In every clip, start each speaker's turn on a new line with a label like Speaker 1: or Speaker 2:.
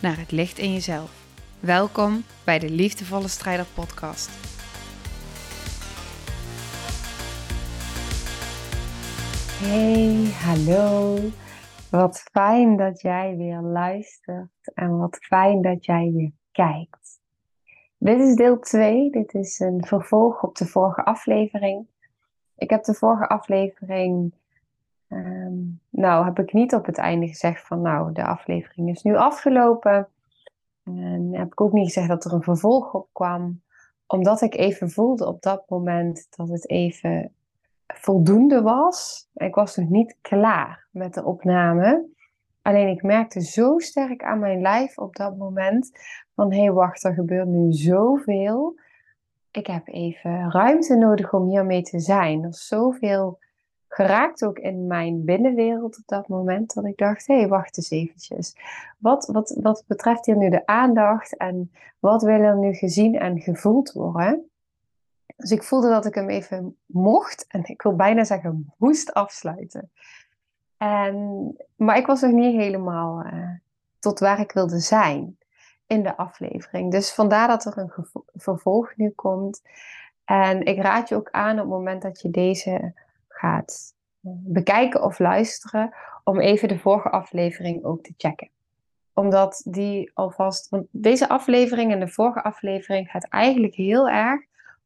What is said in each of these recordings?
Speaker 1: naar het licht in jezelf. Welkom bij de Liefdevolle Strijder Podcast.
Speaker 2: Hey, hallo. Wat fijn dat jij weer luistert en wat fijn dat jij weer kijkt. Dit is deel 2. Dit is een vervolg op de vorige aflevering. Ik heb de vorige aflevering, ehm, nou heb ik niet op het einde gezegd van nou de aflevering is nu afgelopen. En heb ik ook niet gezegd dat er een vervolg op kwam, omdat ik even voelde op dat moment dat het even voldoende was. Ik was nog niet klaar met de opname. Alleen ik merkte zo sterk aan mijn lijf op dat moment van hé hey, wacht, er gebeurt nu zoveel. Ik heb even ruimte nodig om hiermee te zijn. Er is zoveel geraakt ook in mijn binnenwereld op dat moment dat ik dacht hé hey, wacht eens eventjes. Wat, wat, wat betreft hier nu de aandacht en wat wil er nu gezien en gevoeld worden? Dus ik voelde dat ik hem even mocht en ik wil bijna zeggen moest afsluiten. En, maar ik was nog niet helemaal uh, tot waar ik wilde zijn in de aflevering. Dus vandaar dat er een vervolg nu komt. En ik raad je ook aan op het moment dat je deze gaat eh, bekijken of luisteren, om even de vorige aflevering ook te checken. Omdat die alvast, want deze aflevering en de vorige aflevering gaat eigenlijk heel erg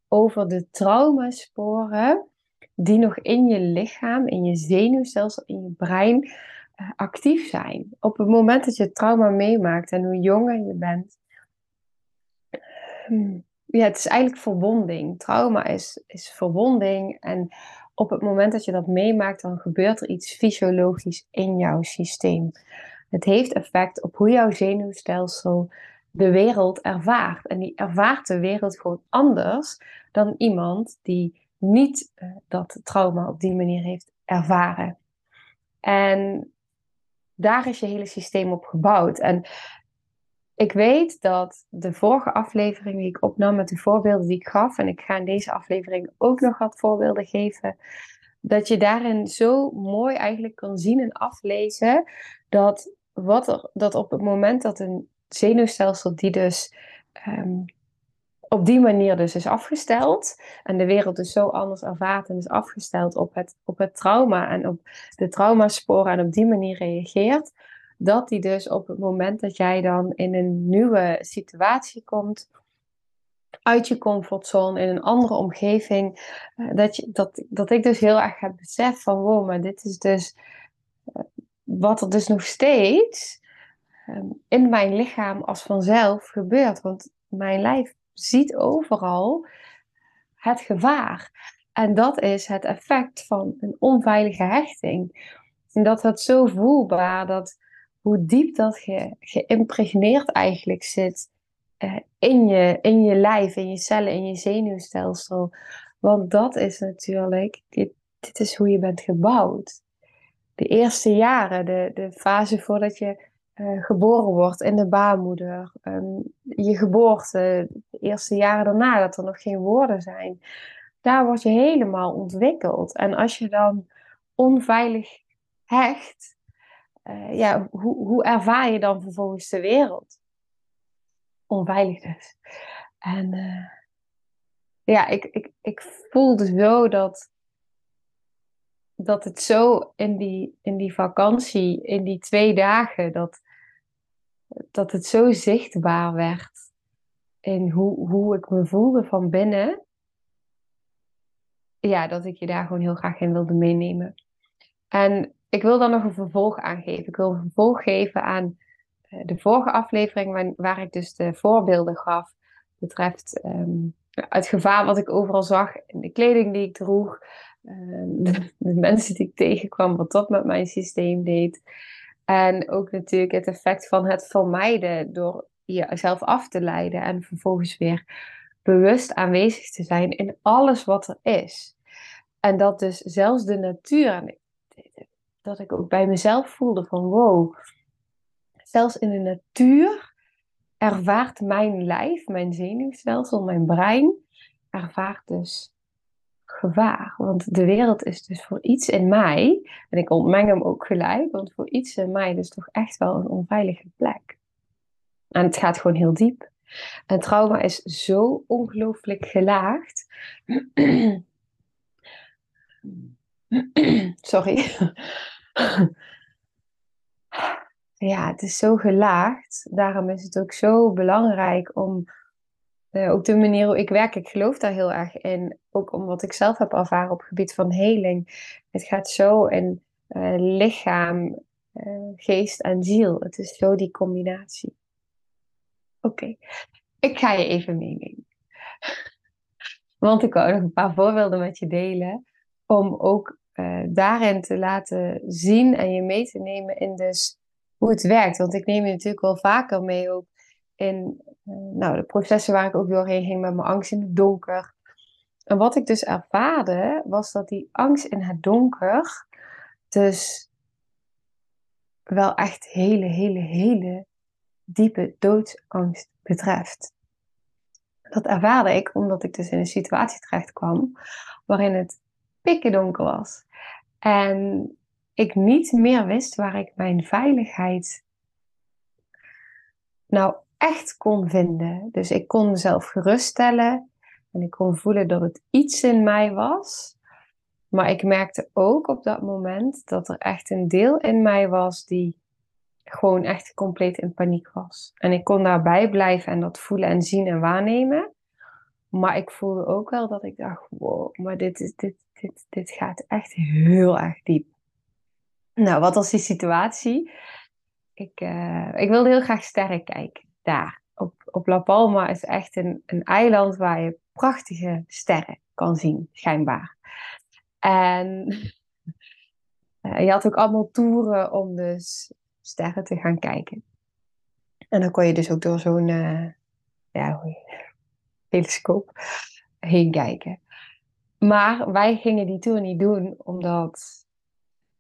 Speaker 2: over de traumasporen die nog in je lichaam, in je zenuwstelsel, in je brein uh, actief zijn. Op het moment dat je trauma meemaakt en hoe jonger je bent, hmm, ja, het is eigenlijk verwonding. Trauma is, is verwonding en op het moment dat je dat meemaakt, dan gebeurt er iets fysiologisch in jouw systeem. Het heeft effect op hoe jouw zenuwstelsel de wereld ervaart. En die ervaart de wereld gewoon anders dan iemand die niet uh, dat trauma op die manier heeft ervaren. En daar is je hele systeem op gebouwd. En ik weet dat de vorige aflevering die ik opnam met de voorbeelden die ik gaf, en ik ga in deze aflevering ook nog wat voorbeelden geven, dat je daarin zo mooi eigenlijk kan zien en aflezen dat, wat er, dat op het moment dat een zenuwstelsel die dus ehm, op die manier dus is afgesteld. En de wereld dus zo anders ervaart en is afgesteld op het, op het trauma en op de traumasporen en op die manier reageert. Dat die dus op het moment dat jij dan in een nieuwe situatie komt, uit je comfortzone, in een andere omgeving, eh, dat, je, dat, dat ik dus heel erg heb beseft van wow, maar dit is dus eh, wat er dus nog steeds ehm, in mijn lichaam als vanzelf gebeurt. Want mijn lijf ziet overal het gevaar. En dat is het effect van een onveilige hechting. En dat het zo voelbaar, dat hoe diep dat ge, geïmpregneerd eigenlijk zit eh, in, je, in je lijf, in je cellen, in je zenuwstelsel. Want dat is natuurlijk, dit, dit is hoe je bent gebouwd. De eerste jaren, de, de fase voordat je uh, geboren wordt in de baarmoeder, um, je geboorte, de eerste jaren daarna, dat er nog geen woorden zijn, daar word je helemaal ontwikkeld. En als je dan onveilig hecht, uh, ja, hoe, hoe ervaar je dan vervolgens de wereld? Onveilig dus. En uh, ja, ik, ik, ik voelde zo dat dat het zo in die, in die vakantie, in die twee dagen, dat, dat het zo zichtbaar werd in hoe, hoe ik me voelde van binnen. Ja, dat ik je daar gewoon heel graag in wilde meenemen. En ik wil dan nog een vervolg aangeven. Ik wil een vervolg geven aan eh, de vorige aflevering, waar, waar ik dus de voorbeelden gaf. Betreft um, het gevaar wat ik overal zag in de kleding die ik droeg. Ehm, de, de, mensen die ik tegenkwam, wat dat met mijn systeem deed. En ook natuurlijk het effect van het vermijden door jezelf af te leiden en vervolgens weer bewust aanwezig te zijn in alles wat er is. En dat dus zelfs de natuur, dat ik ook bij mezelf voelde van wow, zelfs in de natuur ervaart mijn lijf, mijn zenuwstelsel, mijn brein, ervaart dus gevaar. Want de wereld is dus voor iets in mij, en ik ontmeng hem ook gelijk, want voor iets in mij dus toch echt wel een onveilige plek. En het gaat gewoon heel diep. En trauma is zo ongelooflijk gelaagd. Sorry. ja, het is zo gelaagd. Daarom is het ook zo belangrijk om uh, ook de manier hoe ik werk, ik geloof daar heel erg in. Ook om wat ik zelf heb ervaren op het gebied van heling. Het gaat zo in uh, lichaam, uh, geest en ziel. Het is zo die combinatie. Oké, ik ga je even meenemen. Want ik wou nog een paar voorbeelden met je delen. Om ook daarin te laten zien en je mee te nemen in dus hoe het werkt. Want ik neem je natuurlijk wel vaker mee ook in uh, nou, de processen waar ik ook doorheen ging met mijn angst in het donker. En wat ik dus ervaarde, was dat die angst in het donker dus wel echt hele, hele, hele diepe doodsangst betreft. Dat ervaarde ik omdat ik dus in een situatie terecht kwam waarin het pikken donker was. En ik niet meer wist waar ik mijn veiligheid nou echt kon vinden. Dus ik kon mezelf geruststellen en ik kon voelen dat het iets in mij was. Maar ik merkte ook op dat moment dat er echt een deel in mij was die gewoon echt compleet in paniek was. En ik kon daarbij blijven en dat voelen en zien en waarnemen. Maar ik voelde ook wel dat ik dacht, wow, maar dit, is, dit, dit, gaat echt heel erg diep. Nou, wat was die situatie? Ik, uh, ik wilde heel graag sterren kijken daar. Op, op La Palma is echt een, een eiland waar je prachtige sterren kan zien, schijnbaar. En uh, je had ook allemaal toeren om dus sterren te gaan kijken. En dan kon je dus ook door zo'n uh, ja, telescoop heen kijken. Maar wij gingen die tour niet doen omdat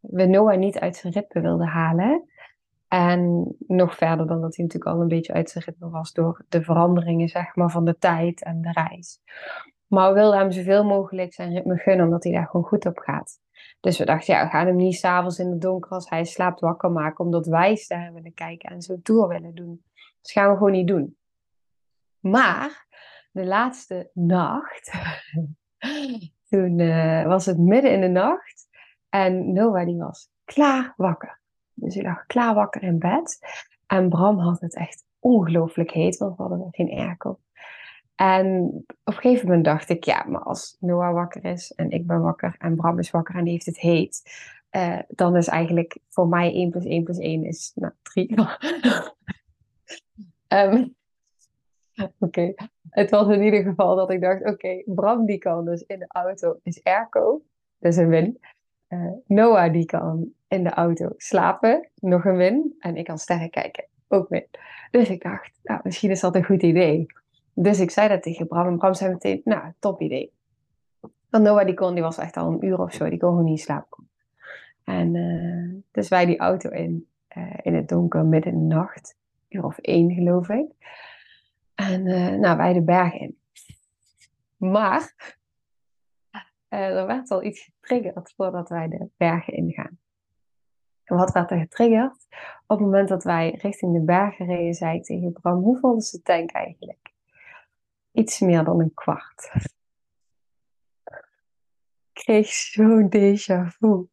Speaker 2: we Noah niet uit zijn rippen wilden halen. En nog verder dan dat hij natuurlijk al een beetje uit zijn ritme was door de veranderingen zeg maar, van de tijd en de reis. Maar we wilden hem zoveel mogelijk zijn ritme gunnen, omdat hij daar gewoon goed op gaat. Dus we dachten, ja, we gaan hem niet s'avonds in het donker als hij slaapt wakker maken, omdat wij sterren willen kijken en zo'n tour willen doen. Dus gaan we gewoon niet doen. Maar de laatste nacht, toen uh, was het midden in de nacht en Noah die was klaar wakker. Dus ik lag klaar wakker in bed. En Bram had het echt ongelooflijk heet, want we hadden geen airco. En op een gegeven moment dacht ik, ja, maar als Noah wakker is en ik ben wakker en Bram is wakker en die heeft het heet, uh, dan is eigenlijk voor mij 1 plus 1 plus 1 is nou, 3. um, ehm, oké, het was in ieder geval dat ik dacht, oké, Bram die kan dus in de auto is airco, dus een win. Uh, Noah die kan in de auto slapen, nog een win. En ik kan sterren kijken, ook win. Dus ik dacht, nou, misschien is dat een goed idee. Dus ik zei dat tegen Bram. En Bram zei meteen, nou, top idee. Want Noah die kon, die was echt al een uur of zo, die kon gewoon niet slapen. En uh, dus wij die auto in, uh, in het donker, midden in de nacht. Uur of één, geloof ik. En uh, nou, wij de berg in. Maar er werd al iets getriggerd voordat wij de bergen ingaan. En wat werd er getriggerd? Op het moment dat wij richting de bergen reden, zei ik tegen Bram, hoe vol is de tank eigenlijk? Iets meer dan een kwart. Ik kreeg zo'n déjà vu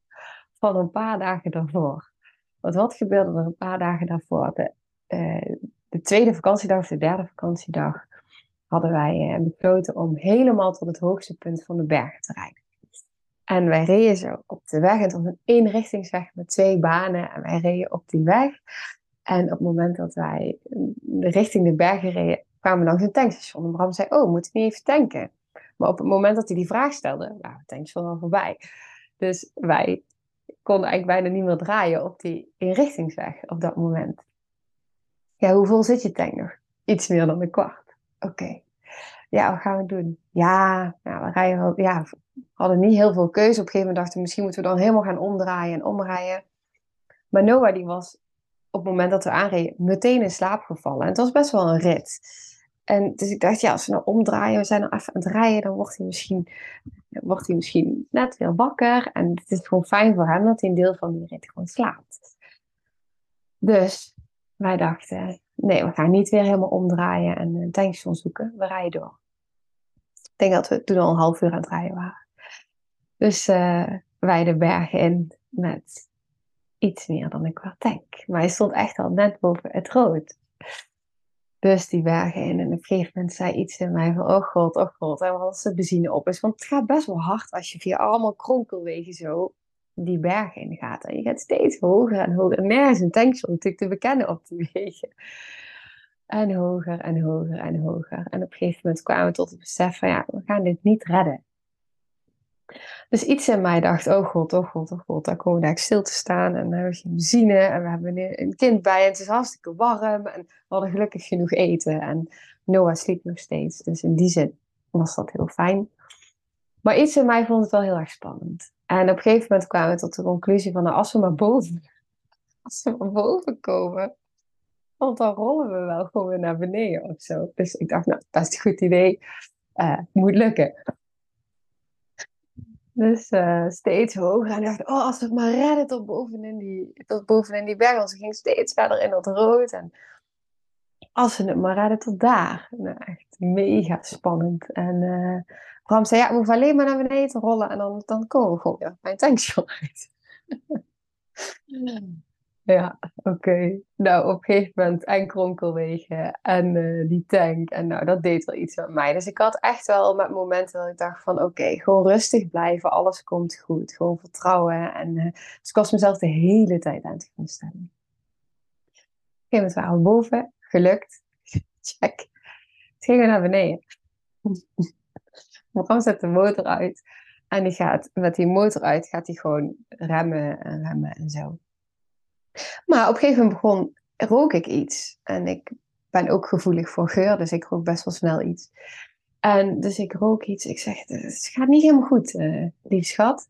Speaker 2: van een paar dagen daarvoor. Want wat gebeurde er een paar dagen daarvoor? De, uh, de tweede vakantiedag of de derde vakantiedag hadden wij uh, besloten om helemaal tot het hoogste punt van de bergen te rijden. En wij reden zo op de weg. Het was een eenrichtingsweg met twee banen. En wij reden op die weg. En op het moment dat wij richting de bergen reden, kwamen we langs een tankstation. En Bram zei, oh, moet ik niet even tanken? Maar op het moment dat hij die vraag stelde, nou, het tankstation al voorbij. Dus wij kon eigenlijk bijna niet meer draaien op die inrichtingsweg op dat moment. Ja, hoe vol zit je tank nog? Iets meer dan een kwart. Oké. Ja, wat gaan we doen? Ja, nou, we rijden wel, ja, hadden niet heel veel keuze. Op een gegeven moment dachten we, misschien moeten we dan helemaal gaan omdraaien en omrijden. Maar Noah die was op het moment dat we aanreden meteen in slaap gevallen. En het was best wel een rit. En dus ik dacht, ja, als we nou omdraaien, we zijn nog even aan het rijden, dan wordt hij misschien, wordt hij misschien net weer wakker. En het is gewoon fijn voor hem dat hij een deel van die rit gewoon slaapt. Dus wij dachten, nee, we gaan niet weer helemaal omdraaien en een tankstation zoeken. We rijden door. Ik denk dat we toen al een half uur aan het rijden waren. Dus uh, wij de bergen in met iets meer dan een kwart tank. Maar hij stond echt al net boven het rood. Dus die bergen in. En op een gegeven moment zei iets in mij van, oh god, oh god. En als de benzine op is. Want het gaat best wel hard als je via allemaal kronkelwegen zo die bergen in gaat. En je gaat steeds hoger en hoger. Nergens een tankstation natuurlijk te bekennen op die wegen. En hoger en hoger en hoger. En op een gegeven moment kwamen we tot het besef van, ja, we gaan dit niet redden. Dus iets in mij dacht, oh god, oh god, oh god, daar komen we daar stil te staan. En dan hebben we geen benzine en we hebben een kind bij en het is hartstikke warm. En we hadden gelukkig genoeg eten en Noah sliep nog steeds. Dus in die zin was dat heel fijn. Maar iets in mij vond het wel heel erg spannend. En op een gegeven moment kwamen we tot de conclusie van, nou, als we maar boven, als we maar boven komen, want dan rollen we wel gewoon weer naar beneden of zo. Dus ik dacht, nou, best een goed idee. Uh, moet lukken. Dus uh, steeds hoger. En dacht, oh, als we het maar redden tot bovenin die, tot bovenin die berg. Want ze ging steeds verder in dat rood. En als we het maar redden tot daar. Nou, echt mega spannend. En uh, Bram zei, ja, we hoeven alleen maar naar beneden te rollen. En dan, dan komen we gewoon weer mijn tankstation uit. Ja, oké. Nou, op een gegeven moment en kronkelwegen en uh, die tank. En nou, dat deed wel iets met mij. Dus ik had echt wel met momenten dat ik dacht van... Oké, gewoon rustig blijven. Alles komt goed. Gewoon vertrouwen. En, uh, dus ik was mezelf de hele tijd aan het gaan stellen. Op een gegeven moment waren we boven. Gelukt. Check. Het gingen we naar beneden. Zet de motor uit. En die gaat met die motor uit, gaat hij gewoon remmen en remmen en zo. Maar op een gegeven moment begon, rook ik iets. En ik ben ook gevoelig voor geur, dus ik rook best wel snel iets. En dus ik rook iets. Ik zeg, het gaat niet helemaal goed, uh, lief schat.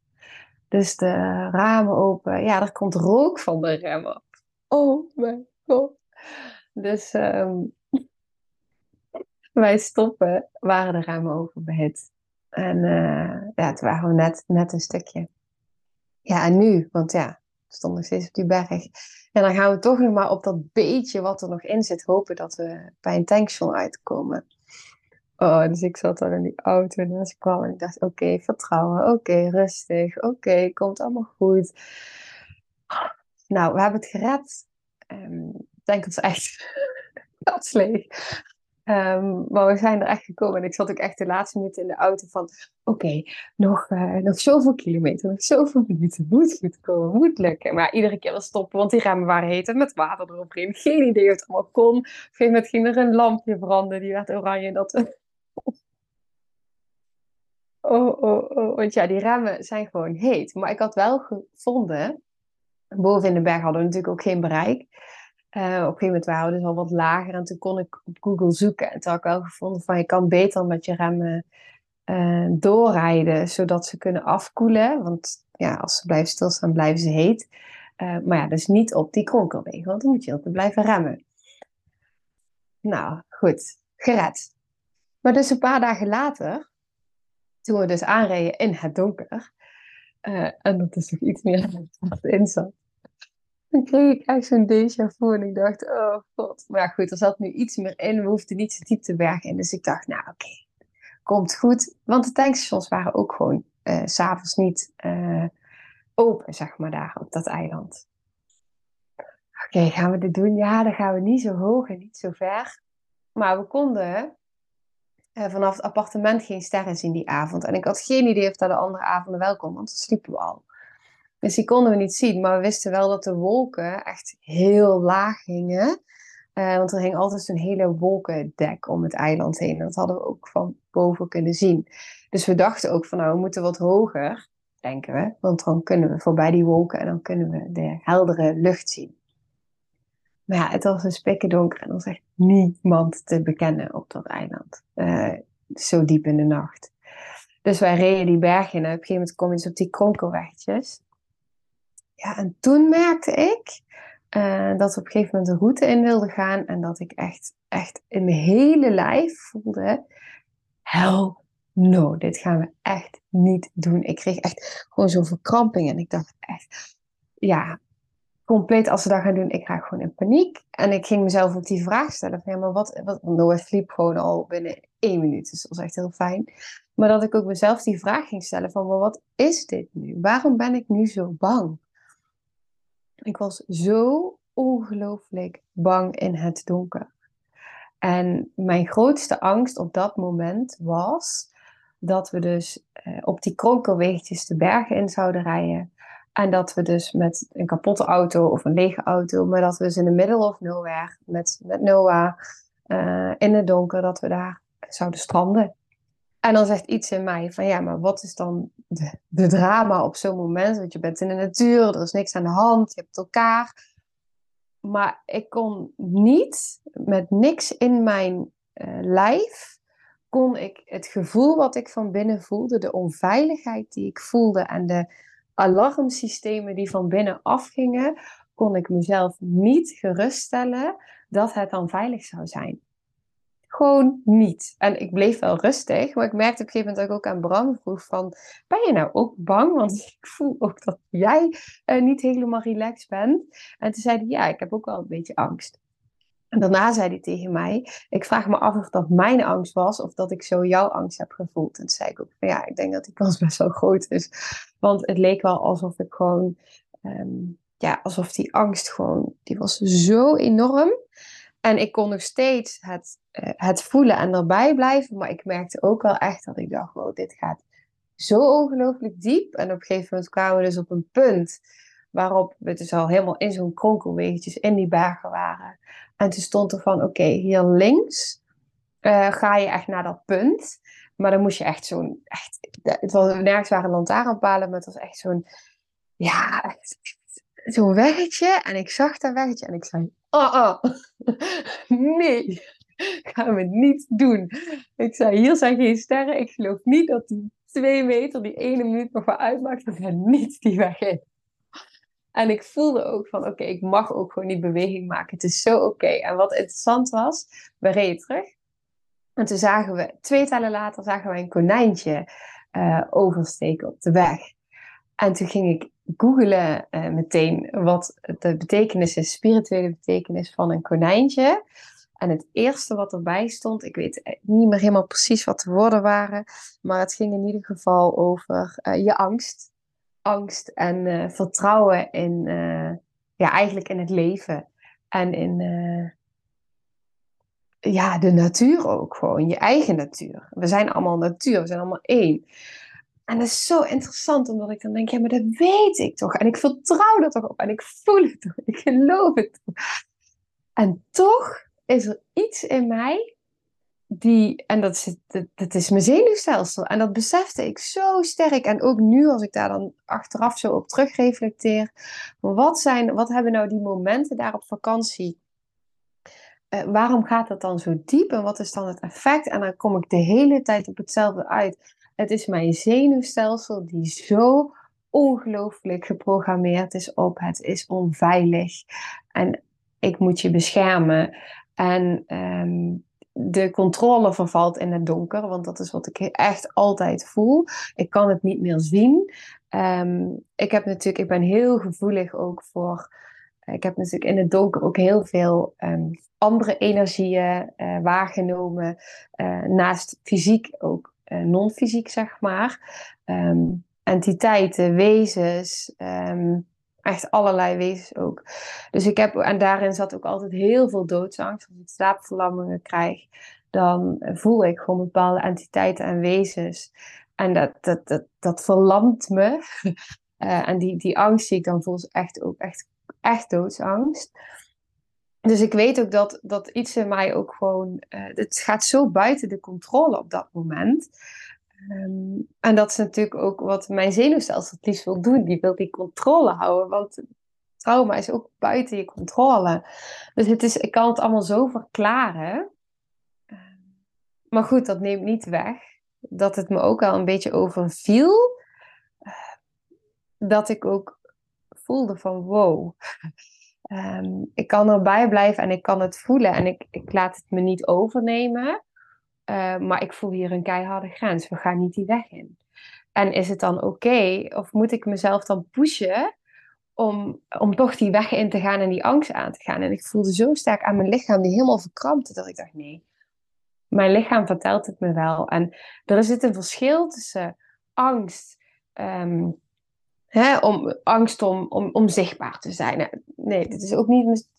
Speaker 2: Dus de ramen open. Ja, er komt rook van de remmen. Oh mijn god. Dus um, wij stoppen, waren de ramen overbehit. En uh, ja, het waren net, net een stukje. Ja, en nu? Want ja, stond nog steeds op die berg. En dan gaan we toch nog maar op dat beetje wat er nog in zit hopen dat we bij een tankstation uitkomen. Oh, dus ik zat dan in die auto en ik kwam en ik dacht, oké, vertrouwen, oké, rustig, oké, komt allemaal goed. Nou, we hebben het gered. Um, denk het echt katsleeg. Um, maar we zijn er echt gekomen en ik zat ook echt de laatste minuten in de auto van, oké, nog, uh, nog zoveel kilometer, nog zoveel minuten, moet goed komen, moet lukken. Maar iedere keer wel stoppen, want die remmen waren heet en met water erop erin. Geen idee of het allemaal kon. Op een gegeven moment ging er een lampje branden, die werd oranje. Dat... oh, oh, oh, want ja, die remmen zijn gewoon heet. Maar ik had wel gevonden, boven in de berg hadden we natuurlijk ook geen bereik. Uh, op een gegeven moment waren we dus al wat lager en toen kon ik op Google zoeken. En toen had ik wel gevonden van je kan beter met je remmen uh, doorrijden, zodat ze kunnen afkoelen. Want ja, als ze blijven stilstaan, blijven ze heet. Uh, maar ja, dus niet op die kronkelwegen, want dan moet je altijd blijven remmen. Nou, goed, gered. Maar dus een paar dagen later, toen we dus aanreden in het donker, en dat is nog iets meer dan in zat, dan kreeg ik echt zo'n déjà vu en ik dacht, oh god. Maar ja, goed, er zat nu iets meer in. We hoefden niet zo diep te bergen in. Dus ik dacht, nou oké, komt goed. Want de tankstations waren ook gewoon uh, s'avonds niet uh, open, zeg maar, daar op dat eiland. Oké, gaan we dit doen? Ja, dan gaan we niet zo hoog en niet zo ver. Maar we konden uh, vanaf het appartement geen sterren zien die avond. En ik had geen idee of dat de andere avonden wel kon, want dan sliepen we al. Dus die konden we niet zien, maar we wisten wel dat de wolken echt heel laag hingen. Uh, want er hing altijd zo'n hele wolkendek om het eiland heen. En dat hadden we ook van boven kunnen zien. Dus we dachten ook van nou, we moeten wat hoger. denken we. Want dan kunnen we voorbij die wolken en dan kunnen we de heldere lucht zien. Maar ja, het was een spikken donker en er was echt niemand te bekennen op dat eiland. Uh, zo diep in de nacht. Dus wij reden die berg in en op een gegeven moment kom je dus op die kronkelwegjes. Ja, en toen merkte ik dat we op een gegeven moment de route in wilden gaan en dat ik echt, echt in mijn hele lijf voelde, hell no, dit gaan we echt niet doen. Ik kreeg echt gewoon zo'n verkramping en ik dacht echt, ja, compleet als ze dat gaan doen, ik raak gewoon in paniek. En ik ging mezelf ook die vraag stellen van, ja, maar wat, wat Noah sliep gewoon al binnen één minuut, dus dat was echt heel fijn. Maar dat ik ook mezelf die vraag ging stellen van, maar wat is dit nu? Waarom ben ik nu zo bang? Ik was zo ongelooflijk bang in het donker. En mijn grootste angst op dat moment was dat we dus eh, op die kronkelweegjes de bergen in zouden rijden. En dat we dus met een kapotte auto of een lege auto, maar dat we dus in de middle of nowhere met, met Noah uh, in het donker, dat we daar zouden stranden. En dan zegt iets in mij van ja, maar wat is dan de, drama op zo'n moment? Want je bent in de natuur, er is niks aan de hand, je hebt elkaar. Maar ik kon niet met niks in mijn uh, lijf kon ik het gevoel wat ik van binnen voelde, de onveiligheid die ik voelde en de alarmsystemen die van binnen afgingen, kon ik mezelf niet geruststellen dat het dan veilig zou zijn. Gewoon niet. En ik bleef wel rustig, maar ik merkte op een gegeven moment dat ik ook aan Bram vroeg van, ben je nou ook bang? Want ik voel ook dat jij uh, niet helemaal relaxed bent. En toen zei hij, ja, ik heb ook wel een beetje angst. En daarna zei hij tegen mij: Ik vraag me af of dat mijn angst was of dat ik zo jouw angst heb gevoeld. En toen zei ik ook: van, Ja, ik denk dat die kans best wel groot is. Want het leek wel alsof ik gewoon, ehm, ja, alsof die angst gewoon, die was zo enorm. En ik kon nog steeds het, uh, het voelen en erbij blijven. Maar ik merkte ook wel echt dat ik dacht: Wow, dit gaat zo ongelooflijk diep. En op een gegeven moment kwamen we dus op een punt waarop we dus al helemaal in zo'n kronkelweegjes in die bergen waren. En toen stond er van, oké, hier links uh, ga je echt naar dat punt. Maar dan moest je echt zo'n, echt, het was, nergens waren lantaarnpalen, maar het was echt zo'n, ja, zo'n weggetje. En ik zag dat weggetje en ik zei, oh, oh, nee, gaan we niet doen. Ik zei, hier zijn geen sterren. Ik geloof niet dat die twee meter, die ene minuut nog wel uitmaakt. Dat gaat niet die weg in. En ik voelde ook van, oké, ik mag ook gewoon niet beweging maken. Het is zo oké. En wat interessant was, we reden terug. En toen zagen we, twee tellen later, zagen we een konijntje uh, oversteken op de weg. En toen ging ik googelen uh, meteen wat de betekenis is, spirituele betekenis van een konijntje. En het eerste wat erbij stond, ik weet niet meer helemaal precies wat de woorden waren, maar het ging in ieder geval over uh, je angst angst en vertrouwen in, ja, eigenlijk in het leven. En in ja, de natuur ook gewoon, je eigen natuur. We zijn allemaal natuur, we zijn allemaal één. En dat is zo interessant, omdat ik dan denk, ja, maar dat weet ik toch. En ik vertrouw er toch op. En ik voel het toch. Ik geloof het toch. En toch is er iets in mij die, en dat is, dat, is mijn zenuwstelsel. En dat besefte ik zo sterk. En ook nu, als ik daar dan achteraf zo op terugreflecteer. Wat, zijn, wat hebben nou die momenten daar op vakantie? Uh, waarom gaat dat dan zo diep? En wat is dan het effect? En dan kom ik de hele tijd op hetzelfde uit. Het is mijn zenuwstelsel die zo ongelooflijk geprogrammeerd is op het is onveilig. En ik moet je beschermen. En um, de controle vervalt in het donker, want dat is wat ik echt altijd voel. Ik kan het niet meer zien. Um, ik heb natuurlijk, ik ben heel gevoelig ook voor. Ik heb natuurlijk in het donker ook heel veel um, andere energieën uh, waargenomen. Uh, naast fysiek ook non-fysiek, zeg maar. Um, entiteiten, wezens. Um, echt allerlei wezens ook. Dus ik heb, en daarin zat ook altijd heel veel doodsangst. Als ik slaapverlammingen krijg, dan voel ik gewoon bepaalde entiteiten en wezens. En dat, dat, dat, dat verlamt me. Uh, en die, die angst die ik dan voel, is echt ook echt, echt doodsangst. Dus ik weet ook dat, dat iets in mij ook gewoon. Uh, het gaat zo buiten de controle op dat moment. Ehm, en dat is natuurlijk ook wat mijn zenuwstelsel het liefst wil doen. Die wil die controle houden, want trauma is ook buiten je controle. Dus het is, ik kan het allemaal zo verklaren. Ehm, maar goed, dat neemt niet weg dat het me ook al een beetje overviel. Eh, dat ik ook voelde van wow. Ehm, ik kan erbij blijven en ik kan het voelen en ik, ik laat het me niet overnemen. Uh, maar ik voel hier een keiharde grens. We gaan niet die weg in. En is het dan oké? of moet ik mezelf dan pushen om, om toch die weg in te gaan en die angst aan te gaan? En ik voelde zo sterk aan mijn lichaam die helemaal verkrampte dat ik dacht: nee, mijn lichaam vertelt het me wel. En er zit een verschil tussen angst. Um, hè, om, angst om, om, zichtbaar te zijn. Nee, dit is ook niet.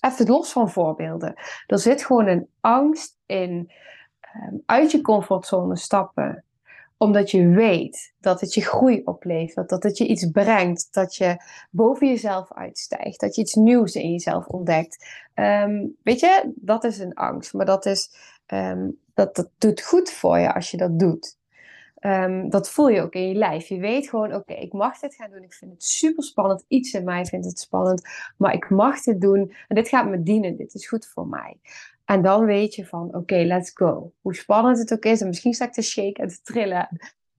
Speaker 2: Even los van voorbeelden. Er zit gewoon een angst in um, uit je comfortzone stappen omdat je weet dat het je groei oplevert, dat het je iets brengt, dat je boven jezelf uitstijgt, dat je iets nieuws in jezelf ontdekt. Um, weet je, dat is een angst, maar dat, is, um, dat, dat doet goed voor je als je dat doet. Um, dat voel je ook in je lijf. Je weet gewoon, oké, ik mag dit gaan doen. Ik vind het super spannend. Iets in mij vindt het spannend. Maar ik mag dit doen. En dit gaat me dienen. Dit is goed voor mij. En dan weet je van, oké, let's go. Hoe spannend het ook is. En misschien sta ik te shaken en te trillen.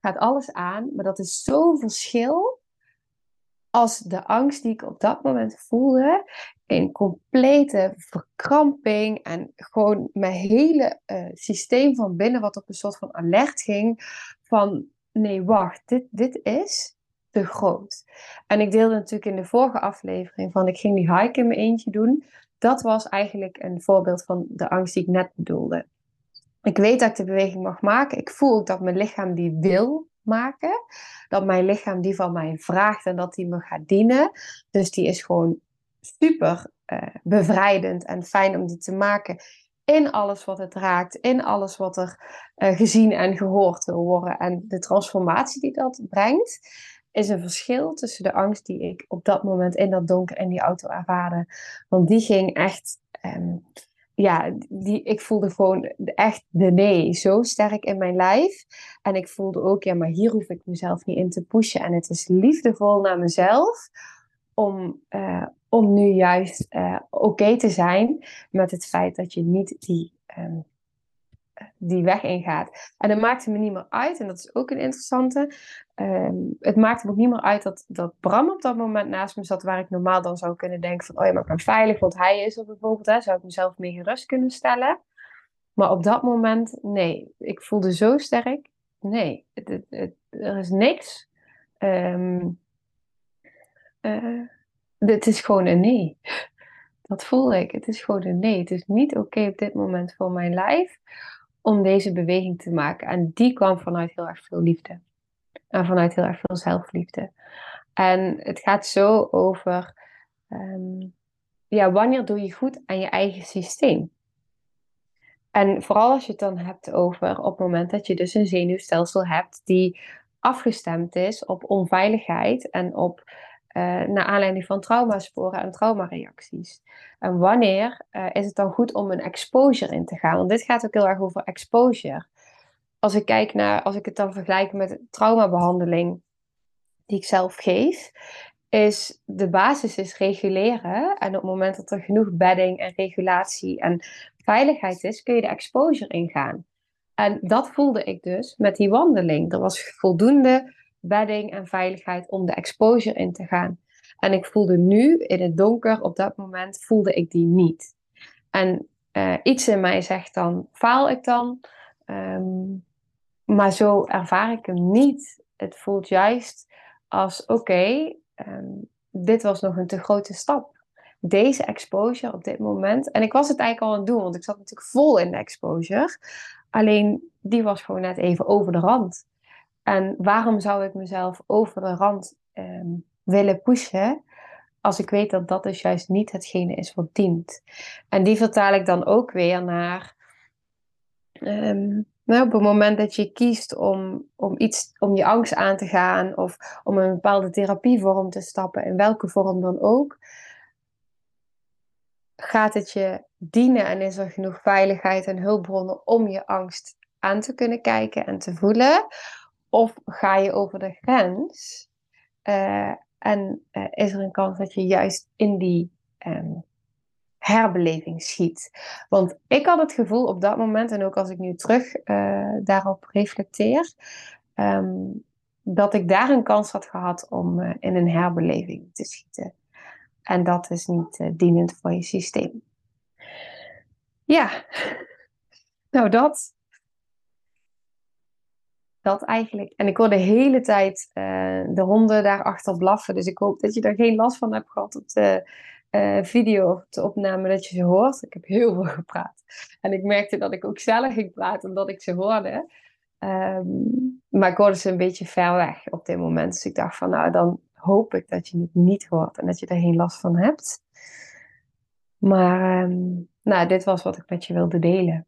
Speaker 2: Gaat alles aan. Maar dat is zo'n verschil als de angst die ik op dat moment voelde. In complete verkramping. En gewoon mijn hele uh, systeem van binnen wat op een soort van alert ging. Van, nee, wacht, dit, dit is te groot. En ik deelde natuurlijk in de vorige aflevering van, ik ging die hike in mijn eentje doen dat was eigenlijk een voorbeeld van de angst die ik net bedoelde. Ik weet dat ik de beweging mag maken. Ik voel ook dat mijn lichaam die wil maken. Dat mijn lichaam die van mij vraagt en dat die me gaat dienen. Dus die is gewoon super uh, bevrijdend en fijn om die te maken. In alles wat het raakt, in alles wat er uh, gezien en gehoord wil worden. En de transformatie die dat brengt is een verschil tussen de angst die ik op dat moment in dat donker in die auto ervaarde. Want die ging echt, um, ja, die, ik voelde gewoon echt de nee zo sterk in mijn lijf. En ik voelde ook, ja, maar hier hoef ik mezelf niet in te pushen. En het is liefdevol naar mezelf om, uh, om nu juist uh, oké te zijn met het feit dat je niet die. Um, die weg ingaat. En dat maakte me niet meer uit, en dat is ook een interessante. Um, het maakte me ook niet meer uit dat, dat Bram op dat moment naast me zat, waar ik normaal dan zou kunnen denken van, oh ja, maar ik ben veilig, want hij is er bijvoorbeeld, hè, zou ik mezelf meer gerust kunnen stellen. Maar op dat moment, nee. Ik voelde zo sterk, nee, het, het, het, er is niks. Um, uh, het is gewoon een nee. Dat voelde ik. Het is gewoon een nee. Het is niet oké op dit moment voor mijn lijf om deze beweging te maken. En die kwam vanuit heel erg veel liefde. En vanuit heel erg veel zelfliefde. En het gaat zo over, um, ja, wanneer doe je goed aan je eigen systeem? En vooral als je het dan hebt over op het moment dat je dus een zenuwstelsel hebt die afgestemd is op onveiligheid en op naar aanleiding van traumasporen en traumareacties. En wanneer uh, is het dan goed om een exposure in te gaan? Want dit gaat ook heel erg over exposure. Als ik kijk naar, als ik het dan vergelijk met traumabehandeling die ik zelf geef, is de basis is reguleren. En op het moment dat er genoeg bedding en regulatie en veiligheid is, kun je de exposure ingaan. En dat voelde ik dus met die wandeling. Er was voldoende bedding en veiligheid om de exposure in te gaan. En ik voelde nu in het donker, op dat moment, voelde ik die niet. En uh, iets in mij zegt dan, faal ik dan? Um, maar zo ervaar ik hem niet. Het voelt juist als, oké, um, dit was nog een te grote stap. Deze exposure op dit moment. En ik was het eigenlijk al aan het doen, want ik zat natuurlijk vol in de exposure. Alleen die was gewoon net even over de rand. En waarom zou ik mezelf over de rand um, willen pushen als ik weet dat dat dus juist niet hetgene is wat dient? En die vertaal ik dan ook weer naar. Um, nou, op het moment dat je kiest om, om, iets, om je angst aan te gaan of om een bepaalde therapievorm te stappen, in welke vorm dan ook, gaat het je dienen en is er genoeg veiligheid en hulpbronnen om je angst aan te kunnen kijken en te voelen? Of ga je over de grens uh, en uh, is er een kans dat je juist in die um, herbeleving schiet? Want ik had het gevoel op dat moment, en ook als ik nu terug uh, daarop reflecteer, um, dat ik daar een kans had gehad om in een herbeleving te schieten. En dat is niet dienend voor je systeem. Ja, nou dat dat eigenlijk. En ik hoor de hele tijd uh, de honden daarachter blaffen. Dus ik hoop dat je daar geen last van hebt gehad op de uh, video of de opname dat je ze hoort. Ik heb heel veel gepraat. En ik merkte dat ik ook zelf ging praten omdat ik ze hoorde. Um, maar ik hoorde ze een beetje ver weg op dit moment. Dus ik dacht van nou, dan hoop ik dat je het niet hoort en dat je er geen last van hebt. Maar um, nou, dit was wat ik met je wilde delen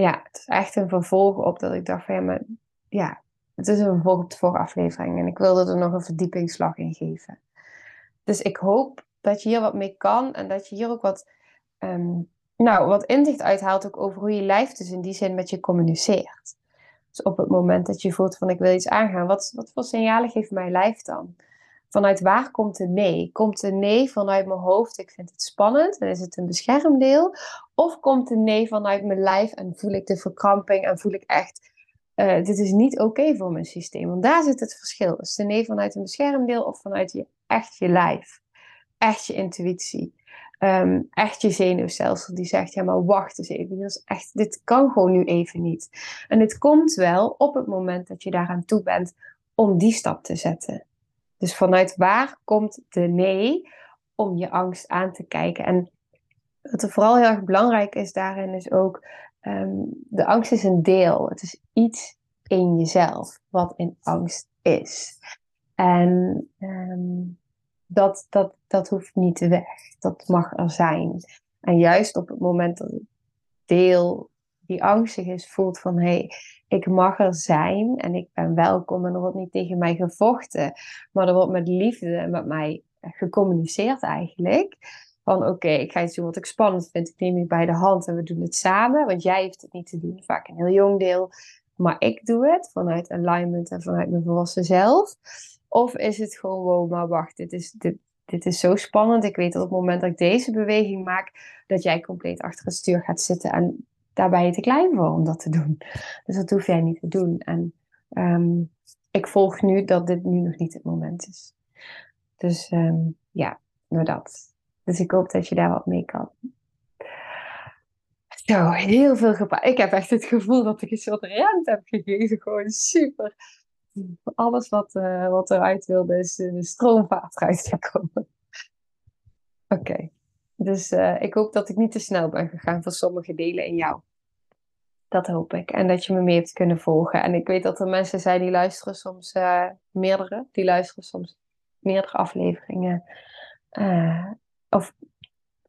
Speaker 2: ja, het is echt een vervolg op dat ik dacht van ja, maar ja, het is een vervolg op de vorige aflevering en ik wilde er nog een verdiepingsslag in geven. Dus ik hoop dat je hier wat mee kan en dat je hier ook wat, um, nou, wat inzicht uithaalt ook over hoe je lijf dus in die zin met je communiceert. Dus op het moment dat je voelt van ik wil iets aangaan, wat, wat voor signalen geeft mijn lijf dan? Vanuit waar komt de nee? Komt de nee vanuit mijn hoofd, ik vind het spannend, dan is het een beschermdeel? Of komt de nee vanuit mijn lijf en voel ik de verkramping en voel ik echt, uh, dit is niet oké voor mijn systeem? Want daar zit het verschil. Is de nee vanuit een beschermdeel of vanuit je, echt je lijf? Echt je intuïtie? Um, echt je zenuwstelsel die zegt, ja maar wacht eens even, dit, is echt, dit kan gewoon nu even niet. En dit komt wel op het moment dat je daaraan toe bent om die stap te zetten. Dus vanuit waar komt de nee om je angst aan te kijken? En wat er vooral heel erg belangrijk is daarin is ook, um, de angst is een deel. Het is iets in jezelf wat in angst is. En um, dat, dat, dat hoeft niet weg. Dat mag er zijn. En juist op het moment dat het deel die angstig is, voelt van hé, hey, ik mag er zijn en ik ben welkom en er wordt niet tegen mij gevochten, maar er wordt met liefde met mij gecommuniceerd eigenlijk. Van oké, ik ga iets doen wat ik spannend vind, ik neem je bij de hand en we doen het samen, want jij heeft het niet te doen, vaak een heel jong deel, maar ik doe het vanuit alignment en vanuit mijn volwassen zelf. Of is het gewoon, wow, maar wacht, dit is, dit, dit is zo spannend. Ik weet dat op het moment dat ik deze beweging maak, dat jij compleet achter het stuur gaat zitten. En daar ben je te klein voor om dat te doen. Dus dat hoef jij niet te doen. En um, ik volg nu dat dit nu nog niet het moment is. Dus um, ja, nou dat. Dus ik hoop dat je daar wat mee kan. Zo, heel veel gepraat. Ik heb echt het gevoel dat ik een soort rent heb gegeven. Gewoon super. Alles wat, uh, wat eruit wilde is de stroomvaart eruit gekomen. Oké. Dus uh, ik hoop dat ik niet te snel ben gegaan voor sommige delen in jou. Dat hoop ik. En dat je me mee hebt kunnen volgen. En ik weet dat er mensen zijn die luisteren soms uh, meerdere. Die luisteren soms meerdere afleveringen. Uh, of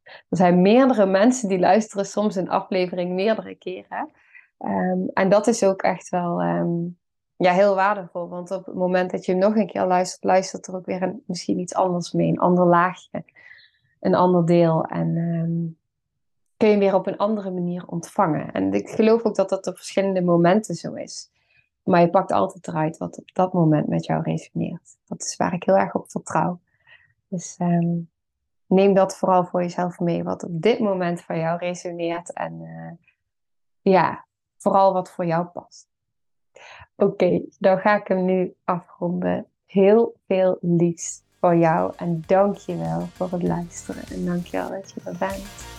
Speaker 2: er zijn meerdere mensen die luisteren soms een aflevering meerdere keren. Um, en dat is ook echt wel um, ja, heel waardevol. Want op het moment dat je hem nog een keer luistert, luistert er ook weer een, misschien iets anders mee. Een ander laagje. Een ander deel. En um, kun je weer op een andere manier ontvangen. En ik geloof ook dat dat op verschillende momenten zo is. Maar je pakt altijd eruit wat op dat moment met jou resoneert. Dat is waar ik heel erg op vertrouw. Dus um, neem dat vooral voor jezelf mee, wat op dit moment van jou resoneert. En uh, ja, vooral wat voor jou past. Oké, dan ga ik hem nu afronden. Heel veel liefs voor jou en dank je wel voor het luisteren. En dank je wel dat je er bent.